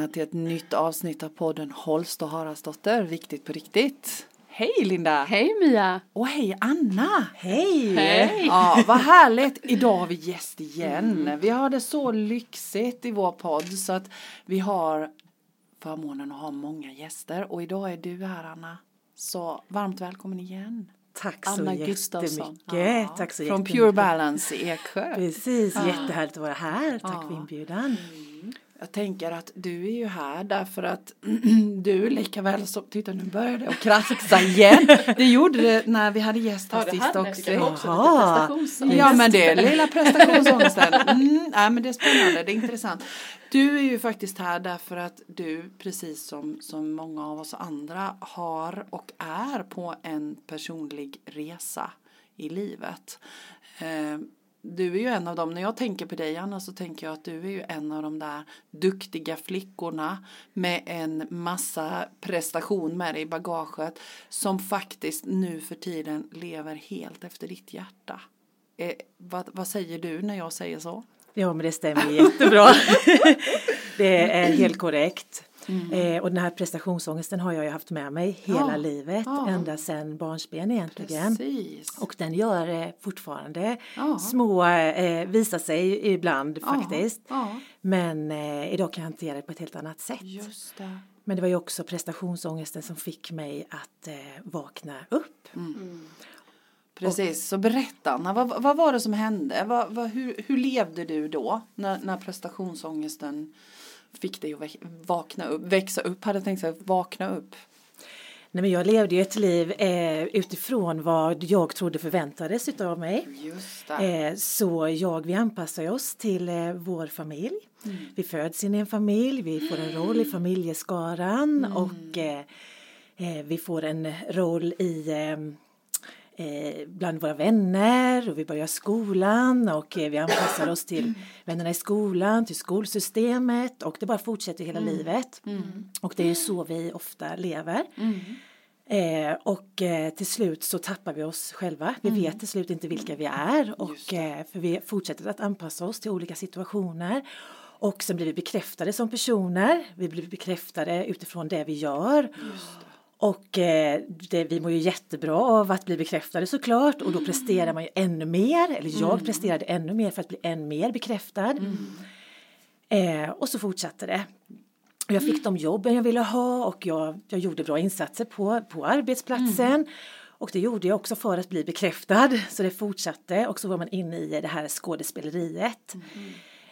välkomna till ett nytt avsnitt av podden Holst och Haraldsdotter, Viktigt på riktigt. Hej Linda! Hej Mia! Och hej Anna! Hej! Hej! Ja, vad härligt! Idag har vi gäst igen. Vi har det så lyxigt i vår podd så att vi har förmånen att ha många gäster och idag är du här Anna. Så varmt välkommen igen. Tack så Anna jättemycket. Ja, Tack så Från. Pure Balance i Eksjö. Precis, Ja. jättehärligt att vara här. Tack Ja. för inbjudan. Jag tänker att du är ju här därför att du lika väl som, titta nu börjar det att kraxa igen. Det gjorde det när vi hade gäst här sist också. Jaha. Ja men det är lilla prestationsångesten. Mm, nej men det är spännande, det är intressant. Du är ju faktiskt här därför att du precis som, som många av oss andra har och är på en personlig resa i livet. Du är ju en av dem, när jag tänker på dig Anna så tänker jag att du är ju en av de där duktiga flickorna med en massa prestation med dig i bagaget som faktiskt nu för tiden lever helt efter ditt hjärta. Eh, vad, vad säger du när jag säger så? Ja, men det stämmer jättebra. det är helt korrekt. Eh, och den här prestationsångesten har jag ju haft med mig hela Ja. livet, Ja. ända sedan barnsben egentligen. Precis. Och den gör eh, fortfarande Ja. små, eh, visar sig ibland Ja, faktiskt. Ja, Men eh, idag kan jag hantera det på ett helt annat sätt. just det. Men det var ju också prestationsångesten som fick mig att eh, vakna upp. Precis, så berätta Anna, vad, vad var det som hände? Vad, vad, hur, hur levde du då när, när prestationsångesten fick dig att vakna upp, växa upp, hade tänkt säga, vakna upp? Nej, men jag levde ju ett liv eh, utifrån vad jag trodde förväntades av mig. Eh, så jag, vi anpassar oss till eh, vår familj. Vi föds in i en familj, vi får en roll i familjeskaran och eh, eh, vi får en roll i eh, bland våra vänner och vi börjar skolan och eh, vi anpassar oss till vännerna i skolan, till skolsystemet och det bara fortsätter hela livet. Och det är ju så vi ofta lever. Eh, och eh, till slut så tappar vi oss själva. Vi vet till slut inte vilka vi är och eh, för vi fortsätter att anpassa oss till olika situationer. Och sen blir vi bekräftade som personer. Vi blir bekräftade utifrån det vi gör. Och eh, det, vi mår ju jättebra av att bli bekräftade såklart och då presterar man ju ännu mer, eller jag presterade ännu mer för att bli ännu mer bekräftad. Eh, och så fortsatte det. Och Jag fick de jobben jag ville ha och jag, jag gjorde bra insatser på, på arbetsplatsen. Och det gjorde jag också för att bli bekräftad. Så det fortsatte och så var man inne i det här skådespeleriet.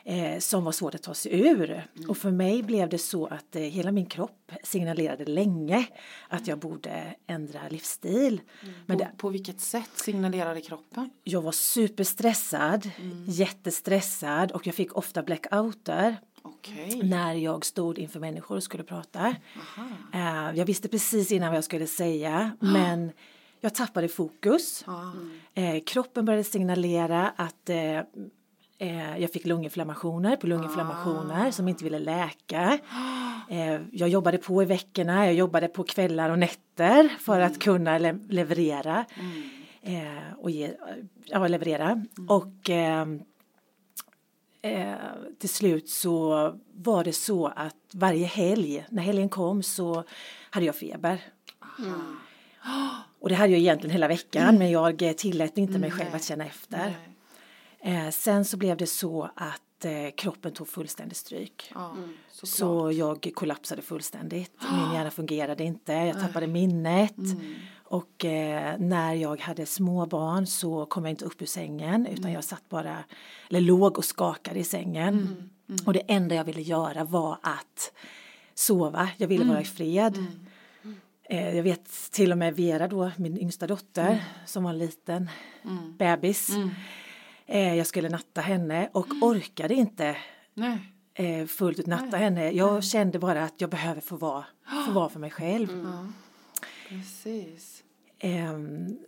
Eh, som var svårt att ta sig ur. Och för mig blev det så att eh, hela min kropp signalerade länge att jag borde ändra livsstil. Men på, det, på vilket sätt signalerade kroppen? jag var superstressad, jättestressad och jag fick ofta blackouter Okej. när jag stod inför människor och skulle prata. Eh, jag visste precis innan vad jag skulle säga men jag tappade fokus. Ja. Eh, kroppen började signalera att eh, eh, jag fick lunginflammationer på lunginflammationer som inte ville läka. Eh, jag jobbade på i veckorna, jag jobbade på kvällar och nätter för att kunna le- leverera. Eh, och ge, ja, leverera. Och ehm, eh, till slut så var det så att varje helg, när helgen kom så hade jag feber. Och det hade jag egentligen hela veckan men jag eh, tillät inte mig själv att känna efter. Eh, sen så blev det så att eh, kroppen tog fullständigt stryk. Ja, såklart. Så jag kollapsade fullständigt. Min hjärna fungerade inte, jag tappade minnet. Och eh, när jag hade små barn så kom jag inte upp ur sängen utan jag satt bara, eller låg och skakade i sängen. Och det enda jag ville göra var att sova, jag ville vara i fred. Eh, jag vet till och med Vera då, min yngsta dotter som var en liten bebis. Eh, jag skulle natta henne och orkade inte Nej. eh, fullt ut natta henne. Jag kände bara att jag behöver få vara, få vara för mig själv. Precis. Ehm,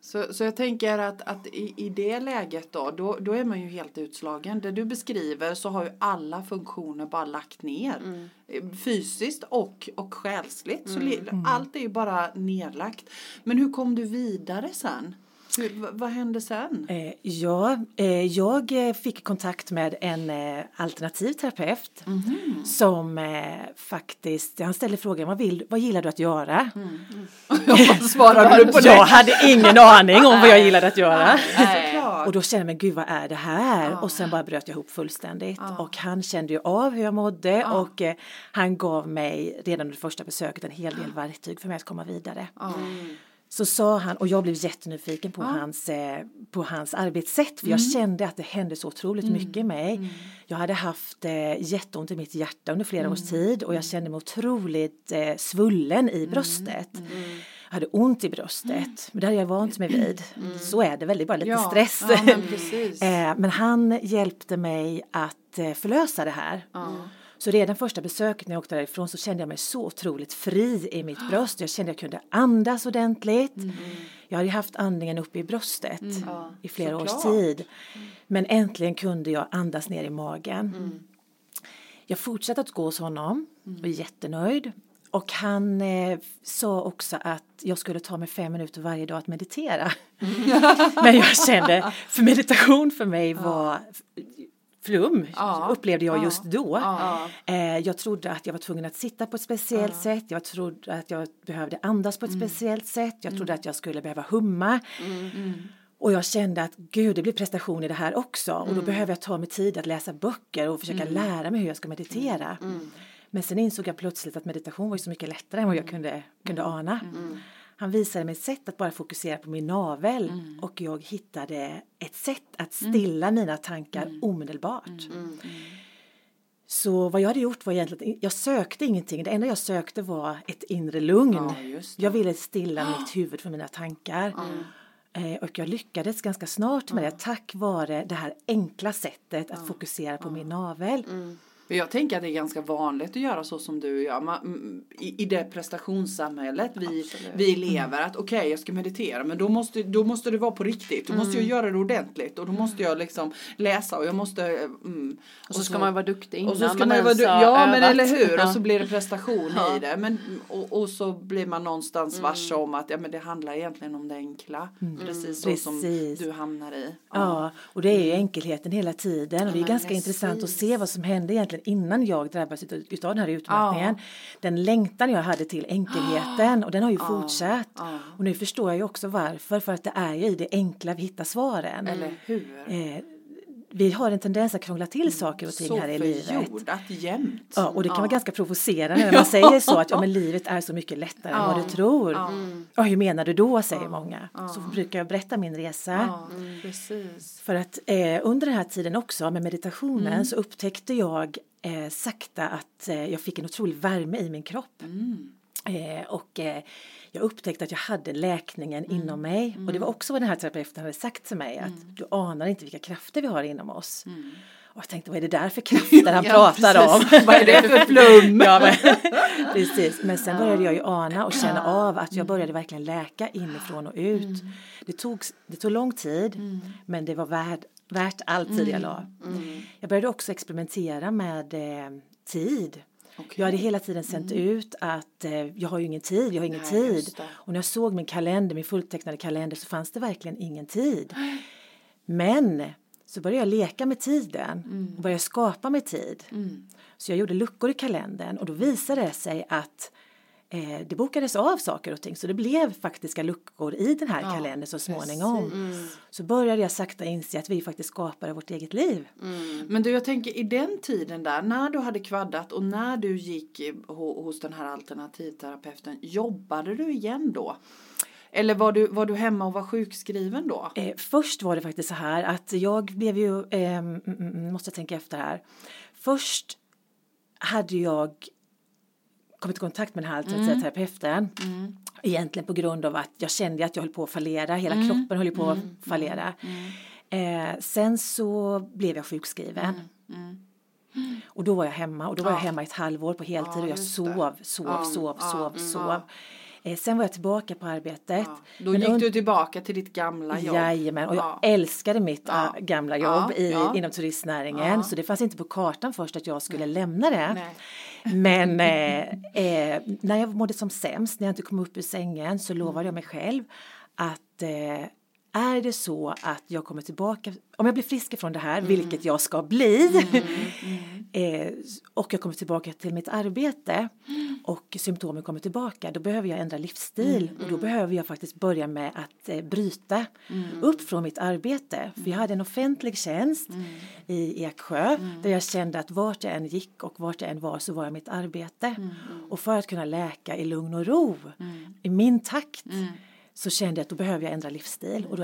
Så, så jag tänker att, att i, i det läget då, då, då är man ju helt utslagen. Det du beskriver så har ju alla funktioner bara lagt ner. Eh, Fysiskt och, och själsligt. Så li- allt är ju bara nedlagt. Men hur kom du vidare sen? Hur, vad, hände sen? Eh, ja, eh, jag eh, fick kontakt med en eh, alternativ terapeut Mhm. som eh, faktiskt, han ställde frågan vad, vill, vad gillar du att göra? Vad svarade du på det? Jag hade ingen aning om vad jag gillade att göra. Och då kände jag, men gud vad är det här? Och sen bara bröt jag ihop fullständigt. Och han kände ju av hur jag mådde och eh, han gav mig redan under första besöket en hel del verktyg för mig att komma vidare. Så sa han, och jag blev jättenyfiken på, hans, eh, på hans arbetssätt för jag kände att det hände så otroligt mycket i mig. Jag hade haft eh, jätteont i mitt hjärta under flera års tid och jag kände mig otroligt eh, svullen i bröstet. Jag hade ont i bröstet, men det hade jag vant mig vid. Så är det väl, det är bara lite Ja, stress. ja, men. Eh, men han hjälpte mig att eh, förlösa det här. Så redan första besöket när jag åkte därifrån så kände jag mig så otroligt fri i mitt bröst. Jag kände att jag kunde andas ordentligt. Mm. Jag hade haft andningen uppe i bröstet i flera års såklart. tid. Men äntligen kunde jag andas ner i magen. Mm. Jag fortsatte att gå hos honom och var jättenöjd. Och han eh, sa också att jag skulle ta mig fem minuter varje dag att meditera. Men jag kände, för meditation för mig var flum, Ja. upplevde jag Ja. just då. Ja. Eh, jag trodde att jag var tvungen att sitta på ett speciellt sätt. Jag trodde att jag behövde andas på ett speciellt sätt. Jag trodde att jag skulle behöva humma. Och jag kände att gud, det blir prestation i det här också. Och då behöver jag ta mig tid att läsa böcker och försöka lära mig hur jag ska meditera. Men sen insåg jag plötsligt att meditation var så mycket lättare än vad jag kunde, kunde ana. Han visade mig ett sätt att bara fokusera på min navel och jag hittade ett sätt att stilla mina tankar omedelbart. Så vad jag hade gjort var egentligen, jag sökte ingenting, det enda jag sökte var ett inre lugn. Ja, jag ville stilla mitt huvud för mina tankar. Eh, och jag lyckades ganska snart med det tack vare det här enkla sättet att fokusera på min navel. Jag tänker att det är ganska vanligt att göra så som du gör. Man, mm, i, I det prestationssamhället vi, vi lever. Att okej, jag ska meditera. Men då måste, då måste det vara på riktigt. Då måste jag göra det ordentligt. Och då måste jag liksom läsa. Och jag måste... Mm, Och så ska man vara duktig innan och så ska man man vara du- Ja men övat. eller hur. Ja. Och så blir det prestation Ja. i det. Men, och, och så blir man någonstans varse om att ja, men det handlar egentligen om det enkla. Precis så som Precis. du hamnar i. Ja, och det är ju enkelheten hela tiden och det är men ganska precis. intressant att se vad som hände egentligen innan jag drabbades utav, utav den här utmattningen. Den längtan jag hade till enkelheten och den har ju fortsatt. Och nu förstår jag ju också varför, för att det är ju i det enkla vi hittar svaren. Eller hur? Eh, vi har en tendens att krångla till saker och ting så här i livet. förjordat jämt. Ja, och det kan vara ganska provocerande när man säger så att ja, men livet är så mycket lättare än vad du tror. Ja. hur menar du då, säger många. Så brukar jag berätta min resa. Ja, precis. För att eh, under den här tiden också med meditationen Mm. så upptäckte jag eh, sakta att eh, jag fick en otrolig värme i min kropp. Mm. Eh, och eh, jag upptäckte att jag hade läkningen Mm. inom mig. Och det var också vad den här terapeuten hade sagt till mig. Att du anar inte vilka krafter vi har inom oss. Och jag tänkte, vad är det där för krafter han Mm. Ja, pratar precis. om? Vad är det för flum? ja, men, precis. Men sen började jag ju ana och känna av att jag började verkligen läka inifrån och ut. Det, tog, det tog lång tid, men det var värd, värt all tid jag la. Jag började också experimentera med eh, tid. Okej. Jag hade hela tiden sänt ut att eh, jag har ju ingen tid, jag har ingen Nej, tid. Och när jag såg min kalender, min fulltecknade kalender så fanns det verkligen ingen tid. Men så började jag leka med tiden och började skapa med tid. Så jag gjorde luckor i kalendern och då visade det sig att eh, det bokades av saker och ting så det blev faktiska luckor i den här kalendern så småningom. Så började jag sakta inse att vi faktiskt skapade vårt eget liv. Men du, jag tänker i den tiden där, när du hade kvaddat och när du gick ho- hos den här alternativterapeuten, jobbade du igen då? Eller var du, var du hemma och var sjukskriven då? Eh, först var det faktiskt så här att jag blev ju, eh, mm, mm, måste tänka efter här. Först hade jag kommit i kontakt med den här alternativa terapeuten. Egentligen på grund av att jag kände att jag höll på att fallera, hela kroppen höll på att fallera. Eh, sen så blev jag sjukskriven. Och då var jag hemma. Och då var jag hemma ett halvår på heltid. Och jag sov, sov, sov, sov, mm, sov. Ja. Eh, sen var jag tillbaka på arbetet. Då Men gick du tillbaka till ditt gamla jobb? Jajamän, och jag Ja. älskade mitt Ja. äh, gamla jobb Ja, i, ja. inom turistnäringen Ja. så det fanns inte på kartan först att jag skulle lämna det. Nej. Men eh, eh, när jag mådde som sämst, när jag inte kom upp ur sängen så lovade jag mig själv att eh, är det så att jag kommer tillbaka, om jag blir frisk från det här, vilket jag ska bli, eh, och jag kommer tillbaka till mitt arbete och symptomen kommer tillbaka, då behöver jag ändra livsstil. Och då behöver jag faktiskt börja med att eh, bryta upp från mitt arbete. För jag hade en offentlig tjänst i Eksjö där jag kände att vart jag än gick och vart jag än var så var jag mitt arbete. Och för att kunna läka i lugn och ro, i min takt, så kände jag att då behöver jag ändra livsstil och då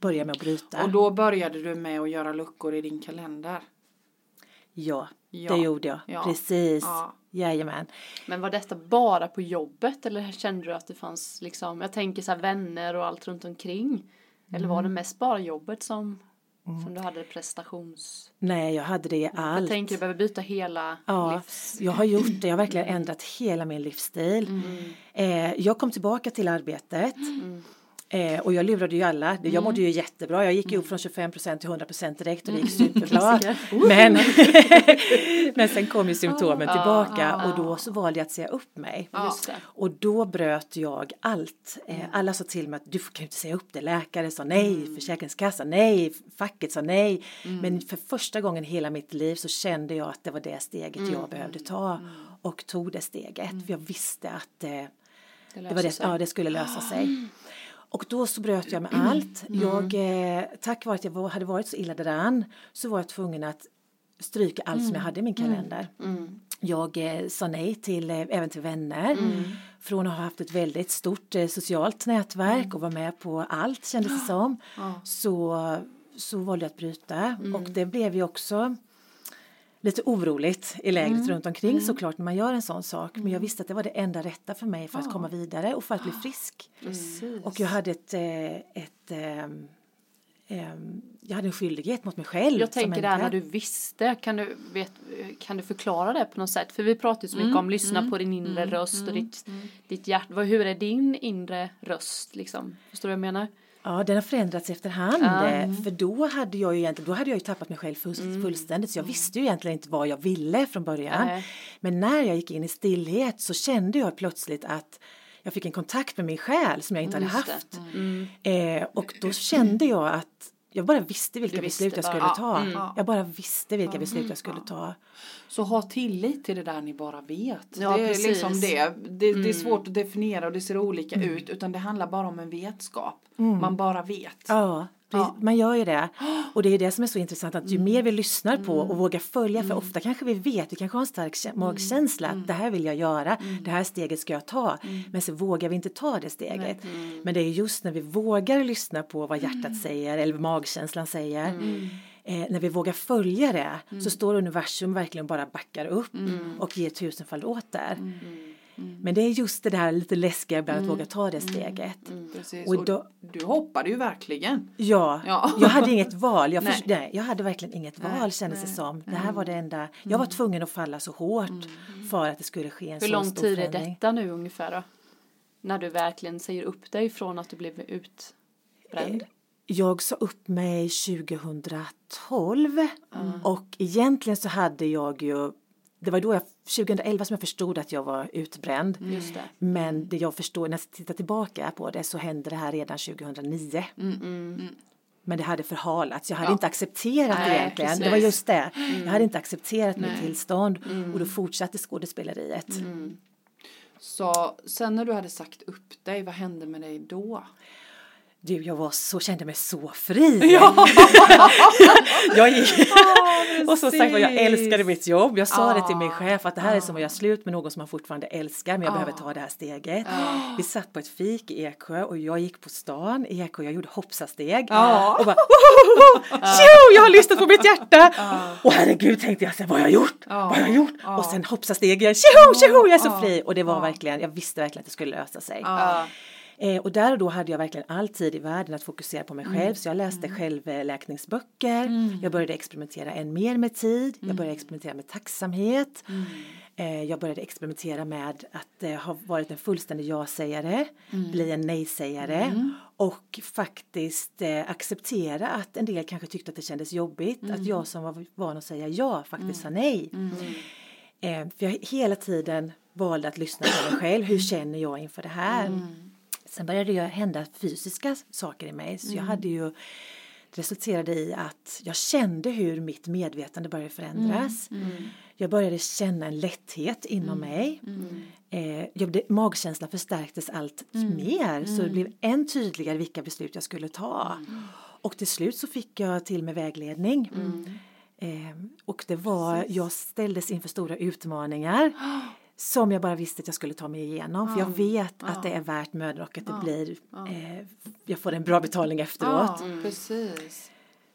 började jag med att bryta. Och då började du med att göra luckor i din kalender. ja, Ja. det gjorde jag. Ja. Precis. Ja. Jajamän. Men var detta bara på jobbet eller kände du att det fanns liksom, jag tänker så här vänner och allt runt omkring? Eller Mm. var det mest bara jobbet som, som du hade prestations... Nej, jag hade det i Jag allt. tänker du behöver byta hela Ja, livs... jag har gjort det. Jag har verkligen ändrat hela min livsstil. Mm. Eh, jag kom tillbaka till arbetet. Mm. Eh, och jag lurade ju alla. Jag mådde ju jättebra. Jag gick ju upp från 25% till 100% direkt och det gick superbra. Men, men sen kom ju symptomen tillbaka och då så valde jag att säga upp mig. Och då bröt jag allt. Eh, alla sa till mig att du kan ju inte säga upp det. Läkare sa nej, Mm. Försäkringskassan nej, facket sa nej. Men för första gången i hela mitt liv så kände jag att det var det steget Mm. jag behövde ta. Och tog det steget. För jag visste att eh, Det det, var det, ja, det skulle lösa sig. Och då så bröt jag med Mm. allt. Jag, eh, tack vare att jag var, hade varit så illa däran så var jag tvungen att stryka allt som jag hade i min kalender. Mm. Jag eh, sa nej till, eh, även till vänner. Mm. Från att ha haft ett väldigt stort eh, socialt nätverk och vara med på allt kändes det som. Så, så valde jag att bryta. Mm. Och det blev ju också lite oroligt i lägret runt omkring såklart när man gör en sån sak. Men jag visste att det var det enda rätta för mig för att komma vidare och för att bli frisk. Precis. Och jag hade ett, eh, ett ehm, ehm, jag hade en skyldighet mot mig själv. Jag tänker där människa. när du visste, kan du, vet, kan du förklara det på något sätt? För vi pratar ju så mycket om lyssna på din inre röst och ditt, ditt hjärta. Hur är din inre röst liksom? Förstår du vad jag menar? Ja, den har förändrats efterhand. Eh, För då hade jag ju egentligen, då hade jag ju tappat mig själv full, fullständigt. Så jag visste ju egentligen inte vad jag ville från början. Nej. Men när jag gick in i stillhet så kände jag plötsligt att jag fick en kontakt med min själ som jag inte hade Just det. haft. Mm. Eh, och då kände jag att jag bara visste vilka visste beslut jag bara. skulle Ja, ta. mm. Jag bara visste vilka beslut jag skulle ta. Så ha tillit till det där ni bara vet. Ja, det är precis. liksom det. Det, det är svårt att definiera och det ser olika ut utan det handlar bara om en vetskap. Man bara vet. Ja, Ja. man gör ju det. Och det är det som är så intressant att ju mer vi lyssnar på och vågar följa, för ofta kanske vi vet, vi kanske har en stark kä- magkänsla att det här vill jag göra, det här steget ska jag ta, men så vågar vi inte ta det steget. Men det är just när vi vågar lyssna på vad hjärtat säger eller magkänslan säger, eh, när vi vågar följa det så står universum verkligen bara backar upp och ger tusenfall åter. Men det är just det där lite läskiga ibland att våga ta det steget. Precis. Och då- du hoppade ju verkligen. Ja, Ja. jag hade inget val. Jag, först, nej, jag hade verkligen inget Nej, val kändes det nej, som. Det här var det enda. Jag var tvungen att falla så hårt för att det skulle ske en Hur så lång stor tid är detta nu ungefär då? När du verkligen säger upp dig från att du blev utbränd? Jag sa upp mig 2012 och egentligen så hade jag ju det var då jag, 2011 som jag förstod att jag var utbränd. Just det. Men det jag förstår, när jag tittar tillbaka på det så hände det här redan 2009. Men det hade förhalats, jag hade Ja. inte accepterat Nej, det egentligen. Det precis. var just det. Jag hade inte accepterat mitt tillstånd och då fortsatte skådespeleriet. Så sen när du hade sagt upp dig, vad hände med dig då? Du, jag var så, kände mig så fri. jag gick, och så sagt var jag älskade mitt jobb. Jag sa det till min chef att det här är som att göra slut med någon som man fortfarande älskar men jag behöver ta det här steget. Vi satt på ett fik i Eksjö och jag gick på stan i Eksjö. Jag gjorde hoppsasteg Ja. och bara Tjo, jag har lyssnat på mitt hjärta. Och herregud tänkte jag, vad har jag gjort? Ja. Vad har jag gjort? Ja. Och sen hoppsasteg igen. Tjo, tjo, jag är så Ja. fri. Och det var Ja. verkligen, jag visste verkligen att det skulle lösa sig. Eh, och där och då hade jag verkligen all tid i världen att fokusera på mig Mm. själv. Så jag läste självläkningsböcker. Jag började experimentera än mer med tid. Jag började Mm. experimentera med tacksamhet. Eh, jag började experimentera med att eh, ha varit en fullständig ja-sägare, Mm. bli en nej-sägare och faktiskt eh, acceptera att en del kanske tyckte att det kändes jobbigt att Mm. jag som var van att säga ja faktiskt sa nej. Eh, för jag hela tiden valde att lyssna på mig själv. Hur känner jag inför det här? Sen började det hända fysiska saker i mig. Så jag hade ju det resulterade i att jag kände hur mitt medvetande började förändras. Jag började känna en lätthet inom mig. Eh, jag, magkänslan förstärktes allt mer så det blev än tydligare vilka beslut jag skulle ta. Och till slut så fick jag till med vägledning. Eh, och det var, jag ställdes inför stora utmaningar som jag bara visste att jag skulle ta mig igenom. För jag vet att det är värt mödan och att det blir, eh, jag får en bra betalning efteråt. Ja, precis.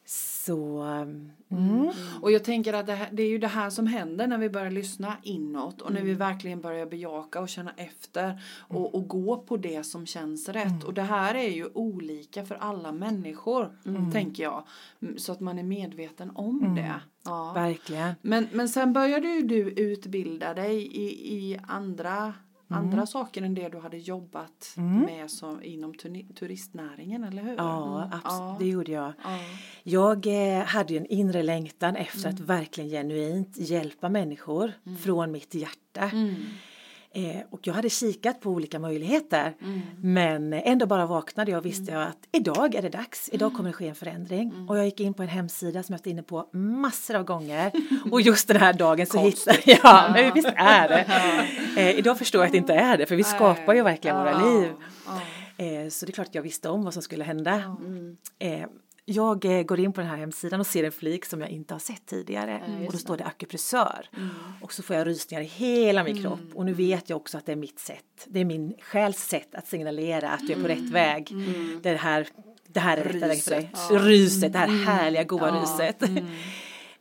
Så, mm. Mm. Och jag tänker att det, här, det är ju det här som händer när vi börjar lyssna inåt och när vi verkligen börjar bejaka och känna efter och, och gå på det som känns rätt. Och det här är ju olika för alla människor, tänker jag. Mm, Så att man är medveten om det. Ja. Verkligen. Men, men sen började ju du utbilda dig i, i andra, andra saker än det du hade jobbat med som, inom turistnäringen, eller hur? Ja, Mm. absolut, det gjorde jag. Ja. Jag eh, hade en inre längtan efter att verkligen genuint hjälpa människor från mitt hjärta. Eh, och jag hade kikat på olika möjligheter. Men ändå bara vaknade jag och visste jag att idag är det dags. Idag kommer det ske en förändring. Och jag gick in på en hemsida som jag varit inne på massor av gånger. Och just den här dagen så hittade jag, ja men visst är det. Eh, idag förstår jag att det inte är det för vi skapar ju verkligen våra liv. Eh, så det är klart att jag visste om vad som skulle hända. Eh, jag eh, går in på den här hemsidan och ser en flik som jag inte har sett tidigare. och då står det akupressör. Och så får jag rysningar i hela min kropp. Och nu vet jag också att det är mitt sätt. Det är min själs sätt att signalera att jag är på rätt väg. Det här, det här är rätta vägen för dig. Ryset, det här härliga goa ryset.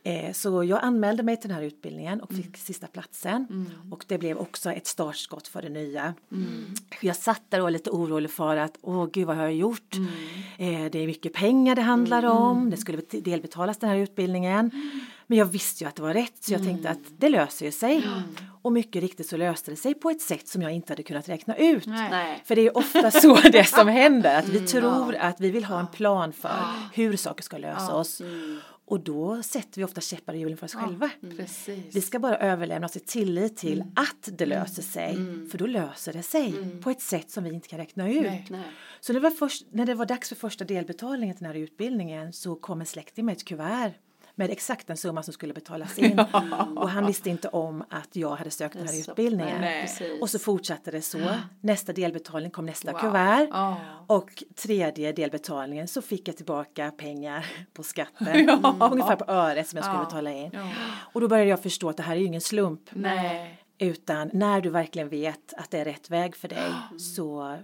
Eh, Så jag anmälde mig till den här utbildningen och fick sista platsen. Och det blev också ett startskott för det nya. Jag satt där och var lite orolig för att, åh gud vad har jag gjort? Eh, Det är mycket pengar det handlar om, det skulle bet- delbetalas den här utbildningen. Men jag visste ju att det var rätt så jag tänkte att det löser ju sig. Och mycket riktigt så löste det sig på ett sätt som jag inte hade kunnat räkna ut. Nej. För det är ofta så det som händer, att vi tror att vi vill ha en plan för hur saker ska lösa oss. Och då sätter vi ofta käppar i hjulen för oss själva. Precis. Vi ska bara överlämna oss i tillit till att det löser sig. För då löser det sig på ett sätt som vi inte kan räkna ut. Nej. Nej. Så det var först, när det var dags för första delbetalningen till den här utbildningen så kom en släkting med ett kuvert med exakt den summa som skulle betalas in. Och han visste inte om att jag hade sökt den här utbildningen. nej. Och så fortsatte det så. Nästa delbetalning kom nästa Wow. kuvert. Ja. Och tredje delbetalningen så fick jag tillbaka pengar på skatten. Mm, Ungefär på öret som jag skulle Ja. betala in. Ja. Och då började jag förstå att det här är ju ingen slump. Nej. Utan när du verkligen vet att det är rätt väg för dig så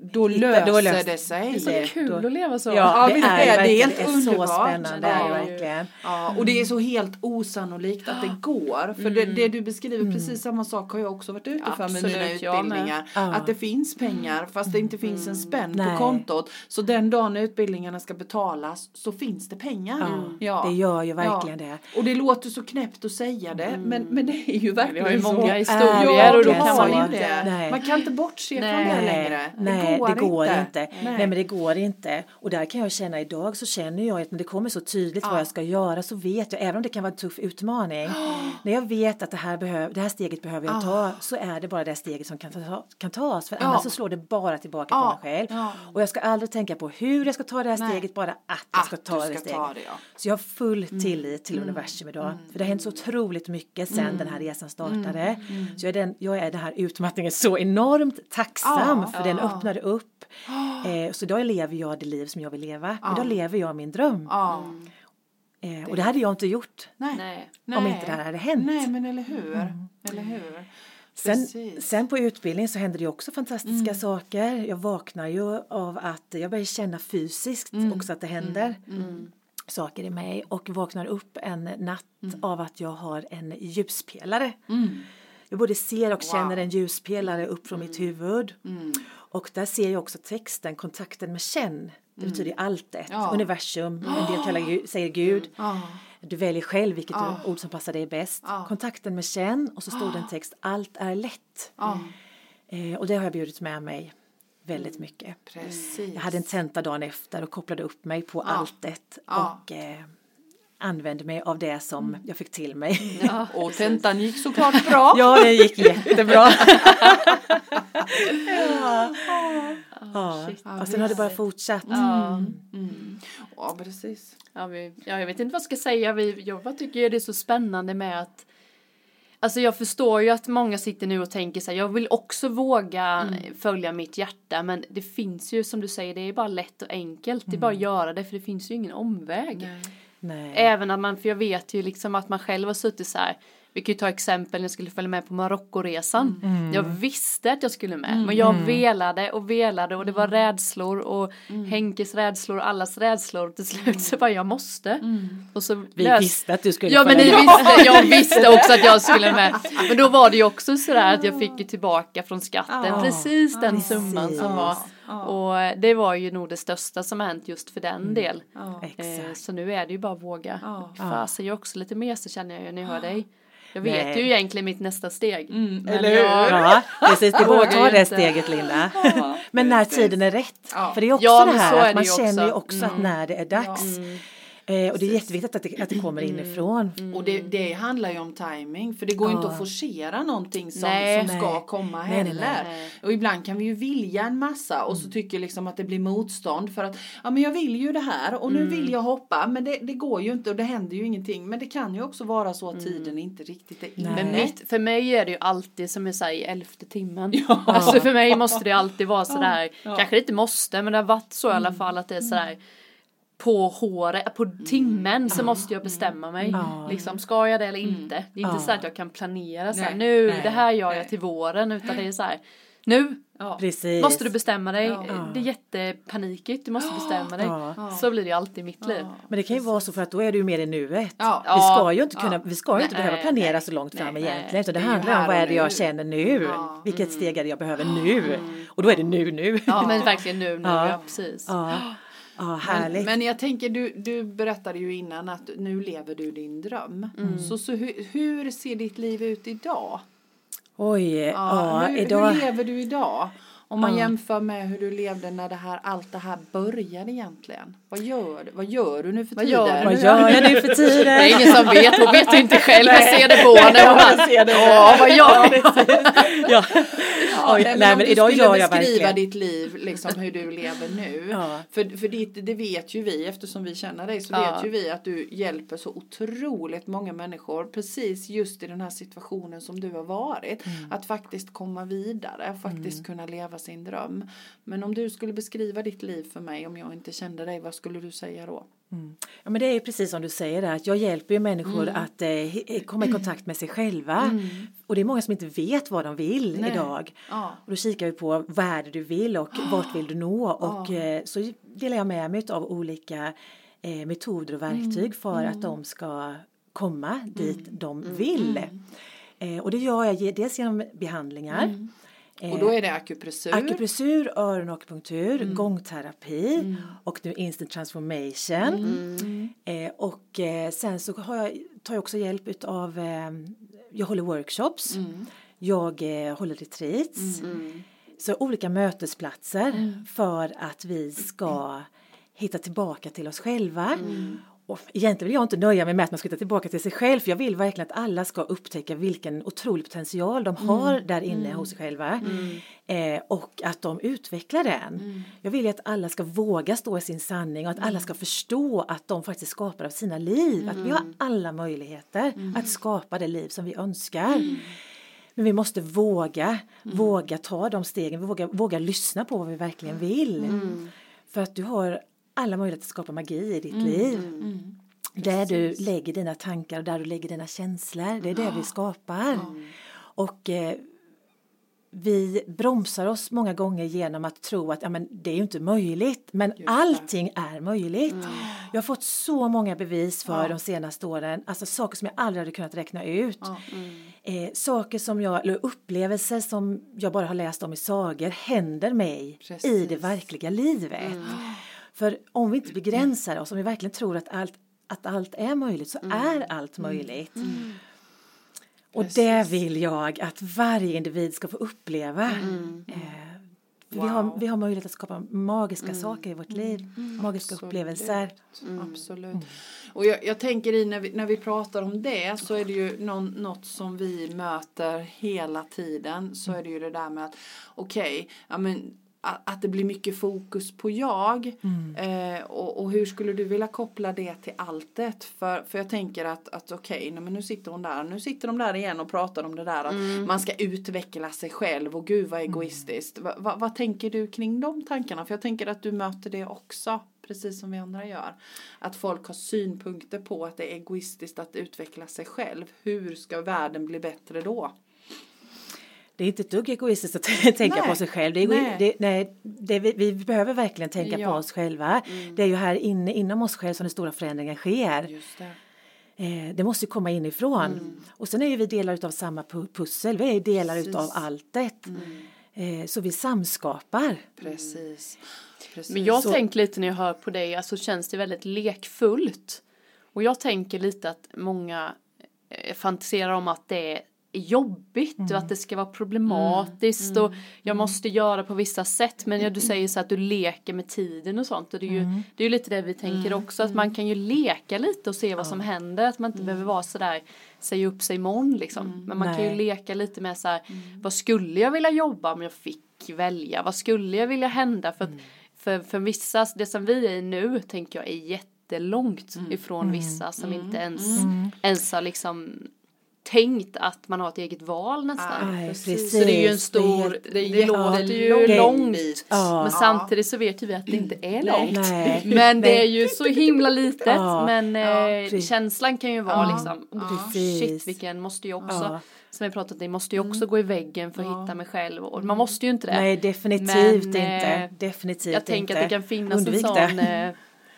Då Hitta- löser då löser det sig. Det är så Det- kul då- att leva så. Ja, Ja, det är, är det. Är helt det är underbart. så spännande. Ju- verkligen. Ja, och det är så helt osannolikt att det går. För det, det du beskriver, precis samma sak har jag också varit ute för med mina utbildningar. Ja. Att det finns pengar fast det inte finns en spänn på Nej. kontot. Så den dagen utbildningarna ska betalas så finns det pengar. Ja, det gör ju verkligen det. Och det låter så knäppt att säga det men, men det är ju verkligen Vi har ju så. många historier Ja, och då har man ju så. det. Man kan inte bortse från det längre. Nej, det går inte. Nej. Nej. men det går inte. Och där kan jag känna idag så känner jag att när det kommer så tydligt vad jag ska göra så vet jag, även om det kan vara en tuff utmaning, när jag vet att det här, behöv, det här steget behöver jag ta så är det bara det steget som kan, ta, kan tas för Ja. annars så slår det bara tillbaka Ja. på mig själv. Ja. Och jag ska aldrig tänka på hur jag ska ta det här Nej. steget, bara att jag ska Att ta du det ska steget. ta det, ja. Så jag har full tillit till universum idag. För det har hänt så otroligt mycket sen den här resan startade. Så jag är, den, jag är den här utmattningen så enormt tacksam Ja, för den öppnade upp. Eh, så idag lever jag det liv som jag vill leva. Idag lever jag min dröm. Ja. Eh, och det hade jag inte gjort Nej. Nej. om inte det här hade hänt. Nej men eller hur. Eller hur. Sen, sen på utbildningen så hände det också fantastiska saker. Jag vaknar ju av att jag börjar känna fysiskt också att det händer saker i mig och vaknar upp en natt av att jag har en ljuspelare. Jag både ser och känner en ljuspelare upp från mitt huvud. Och där ser jag också texten, kontakten med känn. Det betyder alltet, Ja. universum, en del kallar, säger Gud. Ja. Du väljer själv vilket Ja. ord som passar dig bäst. Kontakten med känn och så stod det en text, allt är lätt. Eh, och det har jag bjudit med mig väldigt mycket. Precis. Jag hade en tenta dagen efter och kopplade upp mig på alltet. Och eh, använde mig av det som jag fick till mig. Ja, Och tentan gick såklart bra. Ja, det gick jättebra. ja. Ja. shit. Och sen har det bara fortsatt. Ja. Mm. Ja, precis. Ja, vi, ja, jag vet inte vad jag ska säga. Vi, jag bara tycker det är så spännande med att Alltså jag förstår ju att många sitter nu och tänker så här, jag vill också våga följa mitt hjärta men det finns ju som du säger, det är bara lätt och enkelt. Det är bara att göra det för det finns ju ingen omväg. Nej. Nej. Även att man, för jag vet ju liksom att man själv har suttit så här. Vi kan ju ta exempel när jag skulle följa med på Marockoresan. Jag visste att jag skulle med. Men jag velade och velade och det var rädslor och Henkes rädslor och allas rädslor. Till slut så bara jag måste. Och så Vi lös- visste att du skulle Ja men ni följa med. visste, jag visste också att jag skulle med. Men då var det ju också sådär att jag fick ju tillbaka från skatten Ja, precis den precis. summan som var. Ja. Och det var ju nog det största som hänt just för den del. Ja. Eh, Exakt. Så nu är det ju bara att våga. Ja. Fasen, jag är också lite mesig känner jag ju när jag hör dig. Jag vet Nej. ju egentligen mitt nästa steg. Men eller hur? jag, Ja, precis. Det är bara att Vågar ta det steget Linda. Men när tiden är rätt. Ja. För det är också Ja, det så här är att man känner ju också. Mm. också att när det är dags. Eh, och det är jätteviktigt att det, att det kommer Mm. inifrån. Och det, det handlar ju om timing för det går ju inte Ja. att forcera någonting som, Nej. som ska Nej. komma Nej, heller. nej. Och ibland kan vi ju vilja en massa och så tycker liksom att det blir motstånd för att ja men jag vill ju det här och nu vill jag hoppa men det, det går ju inte och det händer ju ingenting. Men det kan ju också vara så att tiden inte riktigt är inne. men mitt, för mig är det ju alltid som jag säger i elfte timmen. Ja. Alltså för mig måste det alltid vara sådär, Ja. kanske det inte måste men det har varit så i alla fall att det är sådär på håret, på timmen så måste jag bestämma mig. Ja. Liksom, ska jag det eller inte? Det är inte så att jag kan planera så här, Nej. nu, Nej. det här gör jag Nej. till våren, utan det är så här, nu Ja. Måste du bestämma dig. Ja. Det är jättepanikigt, du måste bestämma dig. Ja. Så blir det ju alltid i mitt liv. Men det kan ju vara så för att då är du mer i nuet. Vi ska ju inte kunna, vi ska ju inte Nej, behöva planera nej, så långt fram nej, egentligen. Utan det Det handlar om vad är det jag känner nu. Vilket steg är det jag behöver nu. Och då är det nu nu. Ja, men verkligen nu, nu, ja, precis. Ja, ja Men, härligt. men jag tänker, du, du berättade ju innan att nu lever du din dröm. Så, så hur, hur ser ditt liv ut idag? Oj, ja, hur, idag. hur lever du idag? Om man Ja. jämför med hur du levde när det här, allt det här började egentligen. Vad gör, du- vad gör du nu för Vad tiden? gör Vad gör jag nu för Det tiden? är ingen som vet, hon vet inte själv, jag ser det på henne. Hon bara, ser det. Ja, vad gör du? Ja. Oj, nej, men men idag gör jag beskriva verkligen. ditt liv, liksom hur du lever nu. Ja. För, för ditt, det vet ju vi, eftersom vi känner dig så Ja. vet ju vi att du hjälper så otroligt många människor precis just i den här situationen som du har varit. Mm. Att faktiskt komma vidare, faktiskt kunna leva sin dröm. Men om du skulle beskriva ditt liv för mig om jag inte kände dig, vad skulle du säga då? Ja, men det är precis som du säger där, att jag hjälper ju människor att eh, he- komma i kontakt med sig själva. Och det är många som inte vet vad de vill Nej. idag. Ja. Och då kikar vi på vad är det du vill och vart vill du nå och eh, så delar jag med mig av olika eh, metoder och verktyg för att de ska komma dit de vill. Eh, och det gör jag dels genom behandlingar. Eh, Och då är det akupressur. Akupressur, öronakupunktur, gångterapi och nu instant transformation. Eh, och eh, sen så har jag, tar jag också hjälp av, eh, jag håller workshops, jag eh, håller retreats. Så olika mötesplatser för att vi ska hitta tillbaka till oss själva. Och egentligen vill jag inte nöja mig med att man ska hitta tillbaka till sig själv för jag vill verkligen att alla ska upptäcka vilken otrolig potential de har där inne hos sig själva. Eh, och att de utvecklar den. Jag vill ju att alla ska våga stå i sin sanning och att alla ska förstå att de faktiskt skapar av sina liv. Att vi har alla möjligheter att skapa det liv som vi önskar. Men vi måste våga, våga ta de stegen, våga, våga lyssna på vad vi verkligen vill. För att du har alla möjligheter att skapa magi i ditt liv. Där du lägger dina tankar och där du lägger dina känslor, det är det vi skapar. Och eh, vi bromsar oss många gånger genom att tro att ja, men det är ju inte möjligt. Men allting är möjligt. Jag har fått så många bevis för de senaste åren. Alltså saker som jag aldrig hade kunnat räkna ut. Eh, saker som jag, eller upplevelser som jag bara har läst om i sagor händer mig i Precis. det verkliga livet. För om vi inte begränsar oss, om vi verkligen tror att allt, att allt är möjligt så är allt möjligt. Och det vill jag att varje individ ska få uppleva. Eh, För vi, har, Wow. vi har möjlighet att skapa magiska saker i vårt liv, magiska Absolut. upplevelser. Absolut. Och jag, jag tänker i när vi, när vi pratar om det så är det ju någon, något som vi möter hela tiden. Så är det ju det där med att okej, ja men att, det blir mycket fokus på jag eh, och, och hur skulle du vilja koppla det till alltet för, för jag tänker att, att okej, men nu sitter hon där, nu sitter de där igen och pratar om det där att man ska utveckla sig själv och gud vad egoistiskt. Va, va, vad tänker du kring de tankarna? För jag tänker att du möter det också precis som vi andra gör. Att folk har synpunkter på att det är egoistiskt att utveckla sig själv. Hur ska världen bli bättre då? Det är inte ett dugg egoistiskt att tänka Nej. på sig själv. Det är, Nej. det, nej, det, vi, vi behöver verkligen tänka på Ja. oss själva. Det är ju här inne inom oss själva som den stora förändringen sker. Just det. Eh, det måste ju komma inifrån. Mm. Och sen är ju vi delar utav samma pu- pussel. Vi är delar Precis. Mm. utav alltet. Eh, så vi samskapar. Precis. Precis. Men jag Så- tänker lite när jag hör på dig, alltså känns det väldigt lekfullt. Och jag tänker lite att många eh, fantiserar om att det är jobbigt och att det ska vara problematiskt och jag måste göra på vissa sätt. Men ja, du säger så att du leker med tiden och sånt och det är ju, det är ju lite det vi tänker också att man kan ju leka lite och se vad som händer att man inte behöver vara sådär säga upp sig imorgon liksom. Men man kan ju Nej. leka lite med så här vad skulle jag vilja jobba om jag fick välja? Vad skulle jag vilja hända? För för, för vissa, det som vi är i nu tänker jag är jättelångt ifrån vissa som inte ens, ens har liksom tänkt att man har ett eget val nästan. Nej, precis. precis. Så det är ju en Det stor, helt- det, det låter är ju långt långt. Ja. Men samtidigt så vet ju vi att det inte är långt. Nej. Men det är ju så himla litet. Ja. Men Ja, eh, precis. känslan kan ju vara Ja. liksom, oh, Precis. shit vilken måste ju också, Ja. som vi pratat om, det måste ju också gå i väggen för att hitta mig själv. Och man måste ju inte det. Nej, definitivt Men, inte. eh, Definitivt Jag tänker att det kan finnas Undvik en det. sån eh,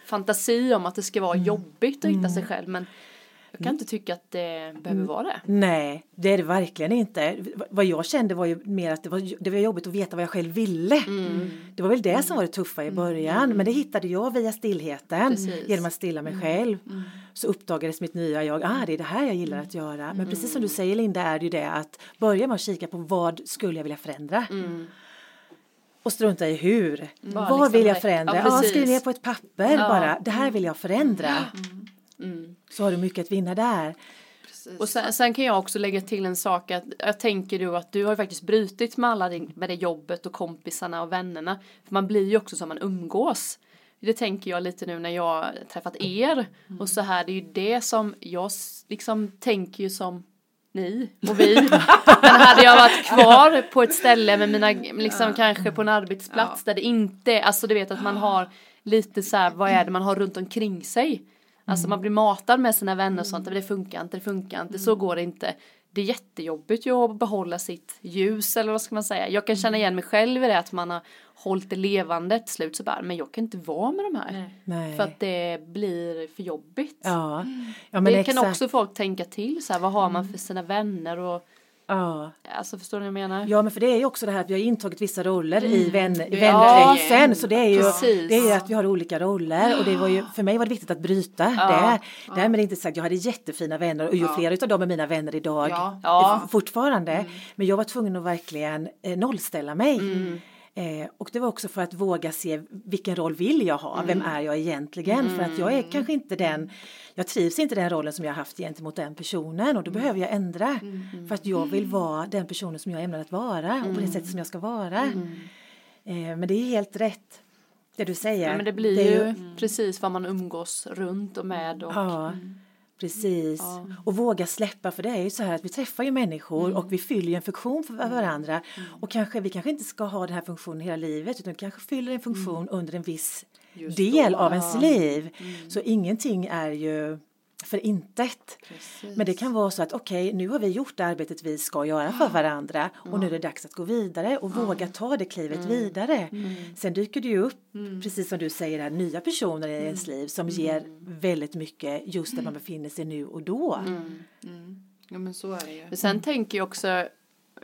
fantasi om att det ska vara jobbigt att hitta sig själv. Men jag kan inte tycka att det behöver vara det. Nej, det är det verkligen inte. Vad jag kände var ju mer att det var, det var jobbigt att veta vad jag själv ville. Mm. Det var väl det som var det tuffa i början. Men det hittade jag via stillheten. Precis. Genom att stilla mig själv. Så uppdagades mitt nya jag. Ah, det är det här jag gillar att göra. Men precis som du säger Linda är det ju det att börja med att kika på vad skulle jag vilja förändra. Och strunta i hur. Bara vad liksom vill jag förändra? ja, Ja, skriv ner på ett papper Ja. bara. Det här vill jag förändra. Mm. Så har du mycket att vinna där. Precis. Och sen, sen kan jag också lägga till en sak att jag tänker du att du har ju faktiskt brutit med alla din, med det jobbet och kompisarna och vännerna. För man blir ju också som man umgås. Det tänker jag lite nu när jag har träffat er och så här. Det är ju det som jag liksom tänker ju som ni och vi. Men hade jag varit kvar på ett ställe med mina, liksom kanske på en arbetsplats där det inte, alltså du vet att man har lite så här, vad är det man har runt omkring sig. Alltså man blir matad med sina vänner och sånt, men det funkar inte, det funkar inte, så går det inte. Det är jättejobbigt ju att behålla sitt ljus eller vad ska man säga. Jag kan känna igen mig själv i det att man har hållit det levande till slut så bara, men jag kan inte vara med de här. Nej. För att det blir för jobbigt. Ja, ja men det exakt. kan också folk tänka till så här, vad har man för sina vänner och Ja. alltså förstår ni vad jag menar? ja, men för det är ju också det här att vi har intagit vissa roller i vän, i Ja. vännerkretsen. Så det är ju Precis. det är att vi har olika roller och det var ju, för mig var det viktigt att bryta Ja. det. Därmed inte sagt, jag hade jättefina vänner och ju Ja. flera utav dem är mina vänner idag Ja. Ja. eh, fortfarande. Men jag var tvungen att verkligen eh, nollställa mig. Mm. Eh, och det var också för att våga se vilken roll vill jag ha, vem är jag egentligen? För att jag är kanske inte den, jag trivs inte den rollen som jag har haft gentemot den personen och då behöver jag ändra. För att jag vill vara den personen som jag ämnar att vara och på det sättet som jag ska vara. Eh, men det är helt rätt det du säger. Ja, men det blir är ju precis vad man umgås runt och med och Ja, precis. Ja. Och våga släppa, för det är ju så här att vi träffar ju människor Mm. och vi fyller ju en funktion för varandra. Och kanske, vi kanske inte ska ha den här funktionen hela livet utan vi kanske fyller en funktion under en viss Just del då, av ens ja. liv. Så ingenting är ju för intet. Precis. Men det kan vara så att okej, nu har vi gjort det arbetet vi ska göra för varandra och nu är det dags att gå vidare och våga ta det klivet vidare. Sen dyker det ju upp, precis som du säger, här, nya personer i ens liv som ger väldigt mycket just där man befinner sig nu och då. Ja men så är det ju. Men sen tänker jag också,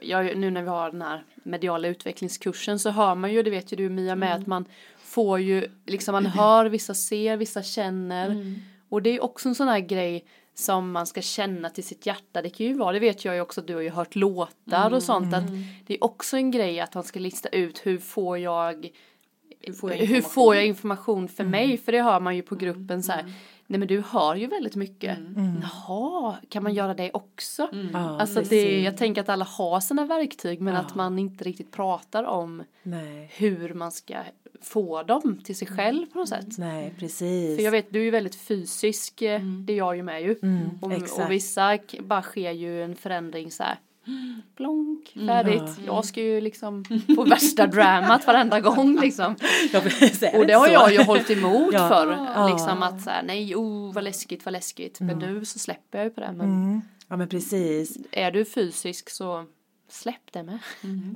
jag, nu när vi har den här mediala utvecklingskursen så hör man ju, det vet ju du Mia med, att man får ju, liksom man hör, vissa ser, vissa känner. Och det är också en sån här grej som man ska känna till sitt hjärta. Det kan ju vara, det vet jag ju också, du har ju hört låtar och sånt. Att det är också en grej att man ska lista ut hur får jag Hur får jag information? får jag information för mig? För det hör man ju på gruppen så här. Nej men du hör ju väldigt mycket. Jaha, kan man göra det också? Ja, Alltså det, jag tänker att alla har sina verktyg men Ja. att man inte riktigt pratar om Nej, hur man ska få dem till sig själv på något sätt. nej, precis. För jag vet, du är ju väldigt fysisk, eh, det är jag ju med ju. Mm, och, exakt. och vissa bara sker ju en förändring så här. Blonk, färdigt. Ja. Jag ska ju liksom få värsta dramat varenda gång liksom. Ja, Och det har jag ju hållit emot Ja. för. Ja. Liksom att så här, nej, oh vad läskigt, vad läskigt. Men nu så släpper jag ju på det. Men Mm. Ja, men precis. är du fysisk så släpp det med.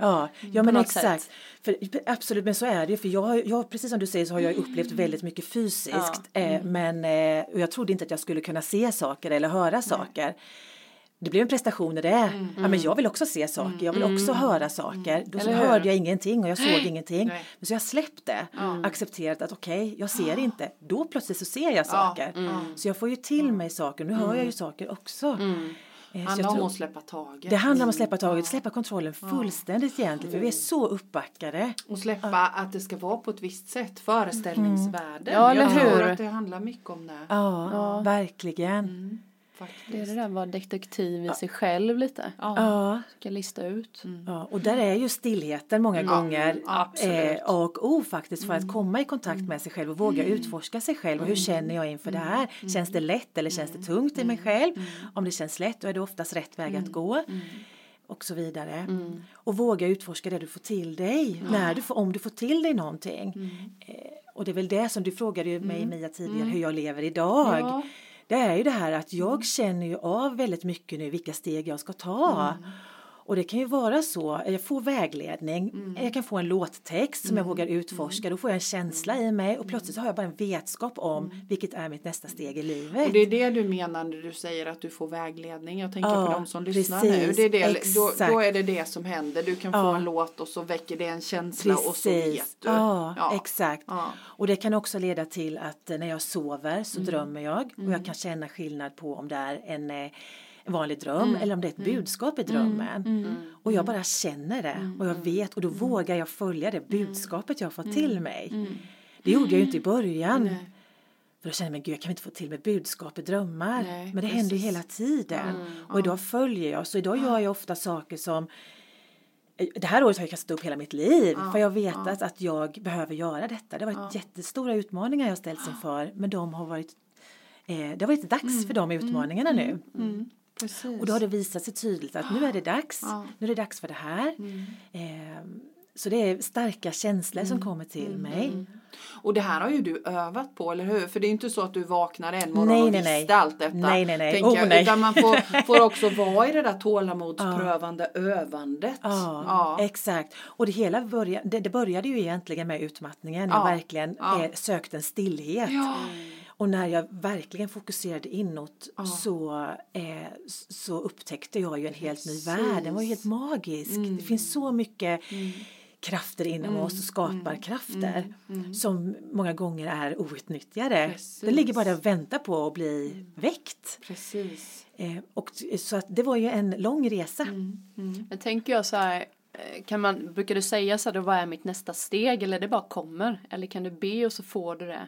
Ja, ja men exakt. sätt. För, absolut, men så är det ju. För jag, jag, precis som du säger så har jag upplevt väldigt mycket fysiskt. Eh, men eh, och jag trodde inte att jag skulle kunna se saker eller höra saker. Det blev en prestation i det. Ja, men jag vill också se saker, jag vill också höra saker. Då så Eller hur? hörde jag ingenting och jag såg ingenting. Nej. Men så jag släppte, accepterat att okej, jag ser inte. Då plötsligt så ser jag saker. Så jag får ju till mig saker, nu hör jag ju saker också. Eh, så handlar om tror- att släppa taget. det handlar om att släppa taget, släppa kontrollen fullständigt egentligen. För vi är så uppbackade. Och släppa att det ska vara på ett visst sätt, föreställningsvärlden. Ja, eller jag tror hur? att det handlar mycket om det. Ja, verkligen. Mm, faktiskt. Det är det där att vara detektiv i sig själv lite. Ja. Ja, Ska lista ut. ja, och där är ju stillheten många gånger absolut. eh, A och O faktiskt för att komma i kontakt med sig själv och våga utforska sig själv. Och hur känner jag inför det här? Känns det lätt eller känns det tungt i mig själv? Om det känns lätt då är det oftast rätt väg att gå. Och så vidare. Och våga utforska det du får till dig. När du får, om du får till dig någonting. Eh, och det är väl det som du frågade ju mig Mia tidigare hur jag lever idag. Ja. Det är ju det här att jag känner ju av väldigt mycket nu vilka steg jag ska ta. Och det kan ju vara så, jag får vägledning, jag kan få en låttext som jag vågar utforska, då får jag en känsla i mig och plötsligt så har jag bara en vetskap om vilket är mitt nästa steg i livet. Och det är det du menar när du säger att du får vägledning. Jag tänker Ja, på de som lyssnar precis, nu. Det är det, då, exakt. då är det det som händer. Du kan få Ja. en låt och så väcker det en känsla och så vet du. Ja, exakt. Ja. Och det kan också leda till att eh, när jag sover Mm. så drömmer jag och jag kan känna skillnad på om det är en, eh, en vanlig dröm Mm. eller om det är ett budskap i drömmen. Och jag bara känner det och jag Mm. vet och då vågar jag följa det budskapet jag har fått till mig. Det gjorde jag ju inte i början. Nej. För då kände jag, men gud jag kan inte få till med budskap i drömmar. Nej, men det händer ju precis. hela tiden. Och idag följer jag, så idag gör jag ofta saker som det här året har jag kastat upp hela mitt liv för jag vet att, att jag behöver göra detta. Det har varit jättestora utmaningar jag ställts inför men de har varit eh, det har varit dags för de utmaningarna nu. Mm. Precis. Och då har det visat sig tydligt att nu är det dags, Ja. nu är det dags för det här. Eh, så det är starka känslor som kommer till mig. Och det här har ju du övat på, eller hur? För det är inte så att du vaknar en morgon Nej, och nej, visste nej. allt detta. Nej, nej, nej. Oh, jag. nej. Utan man får, får också vara i det där tålamodsprövande övandet. Ja, Ja. exakt. Och det hela började, det, det började ju egentligen med utmattningen. Jag Ja, verkligen ja. eh, sökte en stillhet. Ja. Och när jag verkligen fokuserade inåt så, eh, så upptäckte jag ju en helt ny värld. Den var ju helt magisk. Mm. Det finns så mycket krafter inom oss och skaparkrafter som många gånger är outnyttjade. Precis. Den ligger bara där och väntar på att bli väckt. Precis. Eh, och, så att det var ju en lång resa. Men tänker jag så här, eh, kan man, brukar du säga så här, då, vad är mitt nästa steg eller det bara kommer? Eller kan du be och så får du det?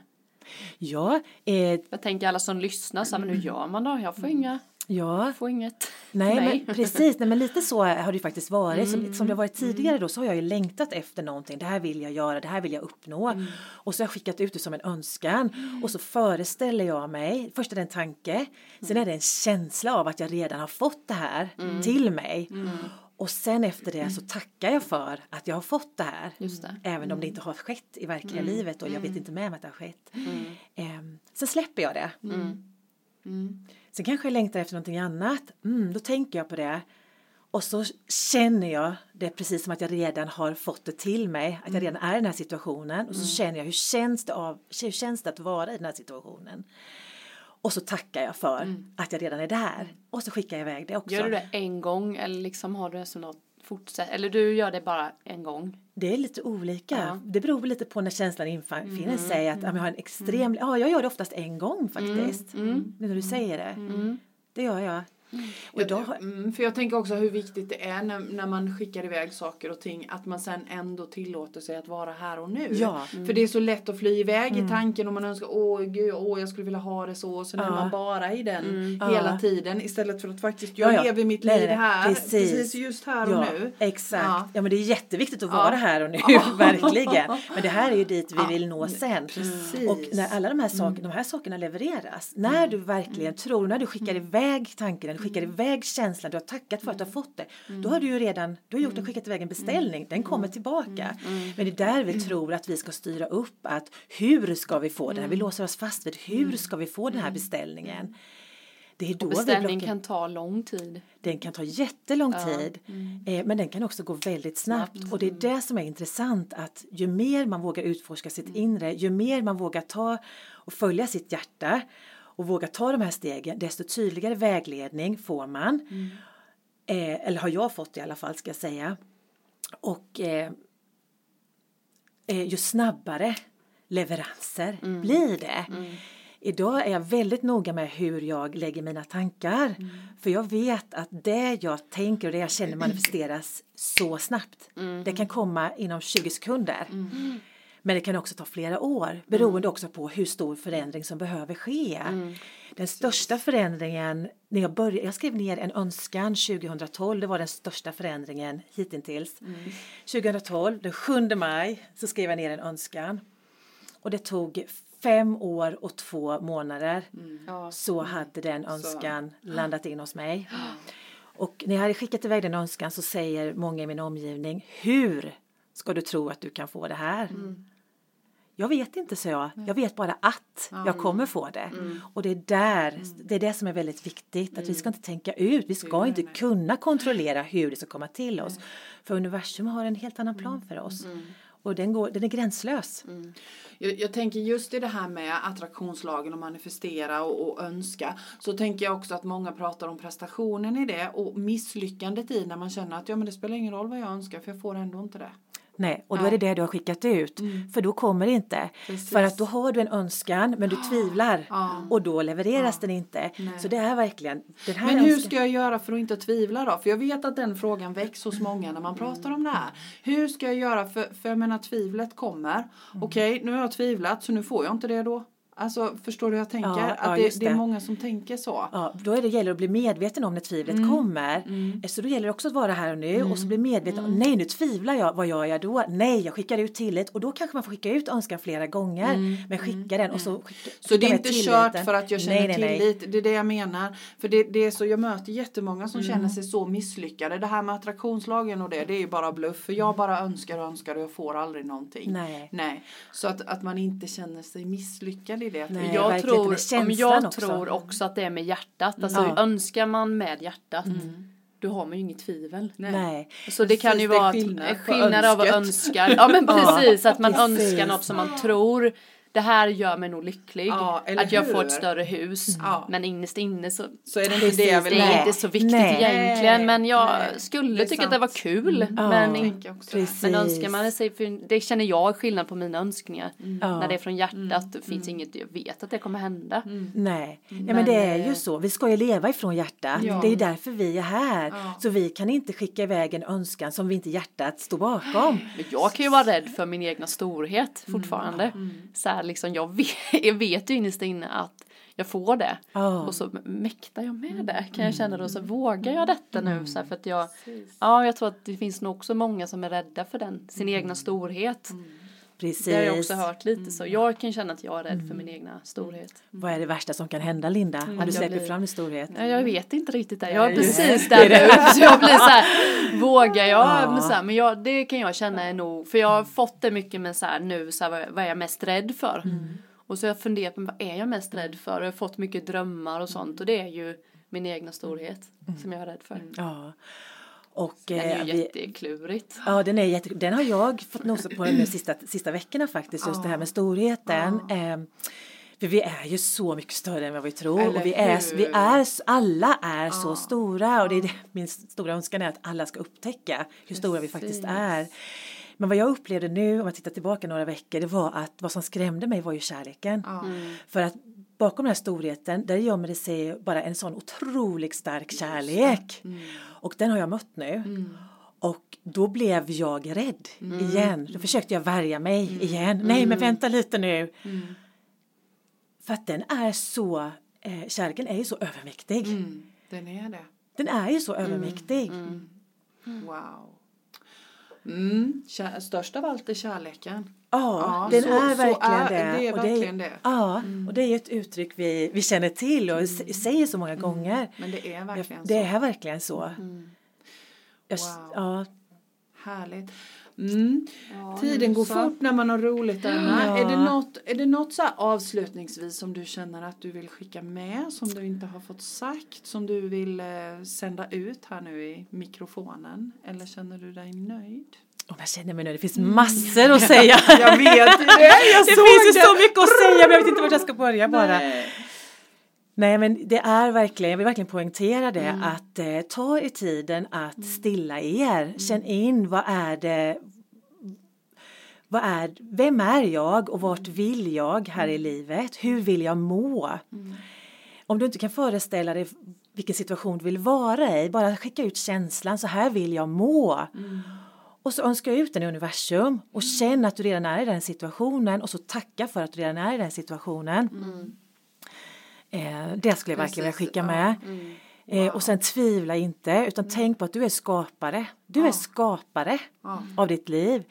Ja, eh, Jag tänker alla som lyssnar så här, men hur gör man då? Jag får inga, ja. får inget. Nej, Nej. men precis. Nej, men lite så har det faktiskt varit. Som, som det har varit tidigare då så har jag ju längtat efter någonting. Det här vill jag göra, det här vill jag uppnå. Och så har jag skickat ut det som en önskan. Och så föreställer jag mig, först är det en tanke, sen är det en känsla av att jag redan har fått det här till mig. Och sen efter det så tackar jag för att jag har fått det här. Just det. Även om det inte har skett i verkliga livet och jag vet inte med mig att det har skett. Ehm, sen släpper jag det. Sen kanske jag längtar efter någonting annat. Mm, då tänker jag på det. Och så känner jag det precis som att jag redan har fått det till mig. Att jag redan är i den här situationen. Och så känner jag hur känns det, av, hur känns det att vara i den här situationen. Och så tackar jag för att jag redan är där. Och så skickar jag iväg det också. Gör du det en gång eller liksom har du det som något fortsätta, eller du gör det bara en gång? Det är lite olika. Ja. Det beror lite på när känslan infinner sig. Att men jag har en extrem... Ja, jag gör det oftast en gång faktiskt. Nu när du säger det. Det gör jag. Och då, har- Mm, för jag tänker också hur viktigt det är när, när man skickar iväg saker och ting att man sen ändå tillåter sig att vara här och nu. Ja. För det är så lätt att fly iväg i tanken och man önskar åh gud, åh jag skulle vilja ha det så och sen är Ja. man bara i den Ja. hela tiden istället för att faktiskt jag Ja, lever mitt liv här precis. precis. just här och nu. Exakt. Ja. Men det är jätteviktigt att vara här och nu, verkligen. Men det här är ju dit vi vill nå sen. Precis. Och när alla de här, saker, de här sakerna levereras, när du verkligen tror, när du skickar iväg tanken, skickar iväg känslan, du har tackat för att du har fått det, då har du ju redan du har gjort och skickat iväg en beställning, den kommer tillbaka. Men det är där vi tror att vi ska styra upp att hur ska vi få den här, vi låser oss fast vid hur ska vi få den här beställningen. Det är då vi Beställning kan ta lång tid. den kan ta jättelång tid. Eh, men den kan också gå väldigt snabbt. Och det är det som är intressant att ju mer man vågar utforska sitt inre, ju mer man vågar ta och följa sitt hjärta och våga ta de här stegen desto tydligare vägledning får man. Eh, eller har jag fått i alla fall ska jag säga. Och eh, eh, ju snabbare leveranser blir det. Idag är jag väldigt noga med hur jag lägger mina tankar. För jag vet att det jag tänker och det jag känner manifesteras så snabbt. Det kan komma inom 20 sekunder. Men det kan också ta flera år beroende också på hur stor förändring som behöver ske. Den största förändringen, när jag, började, jag skrev ner en önskan 2012, det var den största förändringen hittills. 2012, den 7 maj, så skrev jag ner en önskan. Och det tog fem år och två månader Ja. så hade den önskan landat in hos mig. Och när jag hade skickat iväg den önskan så säger många i min omgivning, hur ska du tro att du kan få det här? Jag vet inte, så jag. Jag vet bara att jag kommer få det. Och det är där, det är det som är väldigt viktigt. Att vi ska inte tänka ut, vi ska inte kunna kontrollera hur det ska komma till oss. För universum har en helt annan plan för oss. Och den, går, den är gränslös. Jag, jag tänker just i det här med attraktionslagen och manifestera och, och önska. Så tänker jag också att många pratar om prestationen i det och misslyckandet i när man känner att ja men det spelar ingen roll vad jag önskar för jag får ändå inte det. Nej, och då Ja. är det det du har skickat ut. För då kommer det inte. Precis. För att då har du en önskan men du tvivlar. Ja. Och då levereras den inte. Så det är verkligen den här Men hur önskan- ska jag göra för att inte tvivla då? För jag vet att den frågan väcks hos många när man pratar om det här. Hur ska jag göra? För, för jag menar tvivlet kommer. Mm. Okej, nu har jag tvivlat så nu får jag inte det då. Alltså förstår du hur jag tänker? Ja, ja, att det, just det är det. många som tänker så. Ja, då är det gäller att bli medveten om när tvivlet Mm. kommer. Så då gäller det också att vara här och nu och så bli medveten om, nej nu tvivlar jag, vad gör jag då? Nej, jag skickar ut tillit och då kanske man får skicka ut önskan flera gånger. Men skicka den och så skicka, Mm. Så det är inte tilliten. kört för att jag känner nej, nej, nej. tillit. Det är det jag menar. För det, det är så, jag möter jättemånga som Mm. känner sig så misslyckade. Det här med attraktionslagen och det, det är ju bara bluff. För jag bara önskar och önskar och jag får aldrig någonting. Nej. Nej. Så att, att man inte känner sig misslyckad i det. Nej. jag tror, om jag också. tror också att det är med hjärtat. Alltså Ja. önskar man med hjärtat, då har man ju inget tvivel. Nej. Så det kan ju det vara skillnad skillnad av att önska. Ja men precis, att man precis. önskar något som man tror det här gör mig nog lycklig. Ja, eller att jag får ett större hus. Ja. Men innerst inne så Så är det inte Precis, det jag det vill är Nej. ha. inte så viktigt Nej. egentligen. Men jag Nej, skulle det är tycka att det var kul. Ja. Men, Jag tänker också det. Precis. men önskar man sig, för det känner jag är skillnad på mina önskningar. Ja. När det är från hjärtat, det finns inget, jag vet att det kommer hända. Nej, ja, men, Men, det är ju eh, så. Vi ska ju leva ifrån hjärtat. Ja. Det är ju därför vi är här. Ja. Så vi kan inte skicka iväg en önskan som vi inte hjärtat står bakom. Men jag kan ju vara rädd för min egna storhet fortfarande. Så här, liksom, jag, vet, jag vet ju innerst inne att jag får det. Ja. Och så mäktar jag med det. Kan jag känna då så vågar jag detta nu? Så här, för att jag, ja, jag tror att det finns nog också många som är rädda för den, sin egna storhet. Precis. Det har jag också hört lite så. Jag kan känna att jag är rädd för min egna storhet. Vad är det värsta som kan hända Linda? När du jag släpper blir- fram din storhet? Ja, jag vet inte riktigt det. Jag är precis där nu. Så jag blir så här, vågar jag? Ja. Men, så här, men jag, det kan jag känna är nog, för jag har fått det mycket med så här nu, så här, vad, är jag mest rädd för? Och så har jag funderat på vad är jag mest rädd för? Och jag har fått mycket drömmar och sånt och det är ju min egna storhet som jag är rädd för. Ja. Och, Det är eh, ju vi, jätteklurigt. ja, den, är jätte, den har jag fått nosa på de sista, sista veckorna faktiskt, just det här med storheten. Eh, För vi är ju så mycket större än vad vi tror Eller och vi är, vi är, alla är så Ja. stora och det är det, min stora önskan är att alla ska upptäcka hur stora vi faktiskt Precis. är. Men vad jag upplevde nu, om jag tittar tillbaka några veckor, det var att vad som skrämde mig var ju kärleken. Ja. För att bakom den här storheten, där gömmer det sig bara en sån otroligt stark kärlek. Mm. Och den har jag mött nu. Och då blev jag rädd igen. Då försökte jag värja mig igen. Nej men vänta lite nu. För att den är så, eh, kärleken är ju så övermäktig. Mm, den är det. Den är ju så övermäktig. Wow. Mm, störst av allt är kärleken. Ja, Ja, den så- är så verkligen är- det. det är och verkligen det. Ja, och det är ett uttryck vi, vi känner till och s- säger så många gånger. Men det är verkligen Det så. är verkligen så. Jag, Wow. ja, Härligt. Mm. Ja, Tiden går fort när man har roligt Anna. Ja. Är det något, är det något så avslutningsvis som du känner att du vill skicka med som du inte har fått sagt som du vill eh, sända ut här nu i mikrofonen eller känner du dig nöjd? och jag känner mig nu, det finns massor att säga. Jag vet det, jag det finns ju det. så mycket att säga men jag vet inte vart jag ska börja bara. Nej. Nej men det är verkligen, jag vill verkligen poängtera det Mm. att eh, ta er tiden att stilla er. Känn in vad är det vad är, vem är jag och vart vill jag här i livet? Hur vill jag må? Om du inte kan föreställa dig vilken situation du vill vara i, bara skicka ut känslan, så här vill jag må. Och så önska ut den i universum och känn att du redan är i den situationen och så tacka för att du redan är i den situationen. Eh, det skulle jag verkligen vilja skicka ja. med. Eh, och sen tvivla inte utan tänk på att du är skapare. Du är skapare Ja. av ditt liv.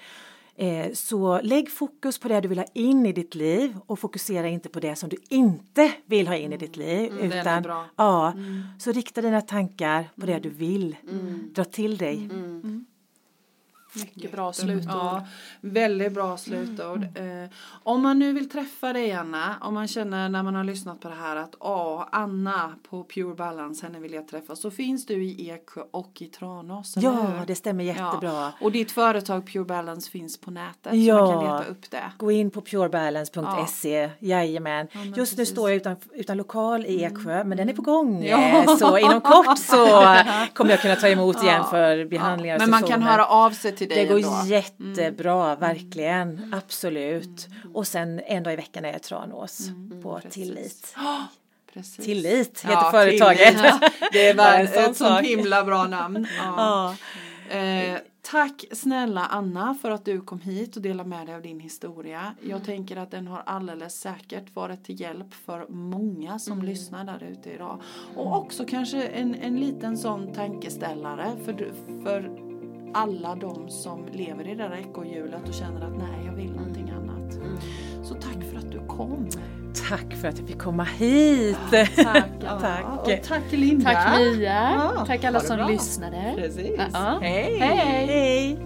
Eh, så lägg fokus på det du vill ha in i ditt liv och fokusera inte på det som du inte vill ha in i ditt liv. Mm, det är utan. Ja, Så rikta dina tankar på det du vill. Mm. Dra till dig. Mycket bra slutord. Ja, väldigt bra slutord. Eh, om man nu vill träffa dig Anna, om man känner när man har lyssnat på det här att ja, Anna på Pure Balance, henne vill jag träffa, så finns du i Eksjö och i Tranås, Ja, hur? det stämmer jättebra. Ja. Och ditt företag Pure Balance finns på nätet, Ja. så man kan leta upp det. Gå in på purebalance.se, jajamän. men Just nu precis. Mm. står jag utan, utan lokal i Eksjö, men den är på gång. Ja. Så inom kort så kommer jag kunna ta emot igen för behandlingar Men man kan höra av sig till dig Det går ändå. Mm. jättebra, verkligen. Absolut. Och sen en dag i veckan är jag i Tranås på Mm. precis. Tillit. Precis. Tillit heter Ja, företaget. Tillit. Det är ett sånt sak. himla bra namn. Ja. Eh, tack snälla Anna för att du kom hit och delade med dig av din historia. Jag tänker att den har alldeles säkert varit till hjälp för många som lyssnar där ute idag. Och också kanske en, en liten sån tankeställare för, för alla de som lever i det där ekorrhjulet och känner att nej, jag vill någonting annat. Så tack för att du kom. Tack för att jag fick komma hit. Tack. Tack. Och tack Linda. Tack Mia. Ja, Tack alla som bra. lyssnade. Precis. Ja. Hej. Hej. Hej.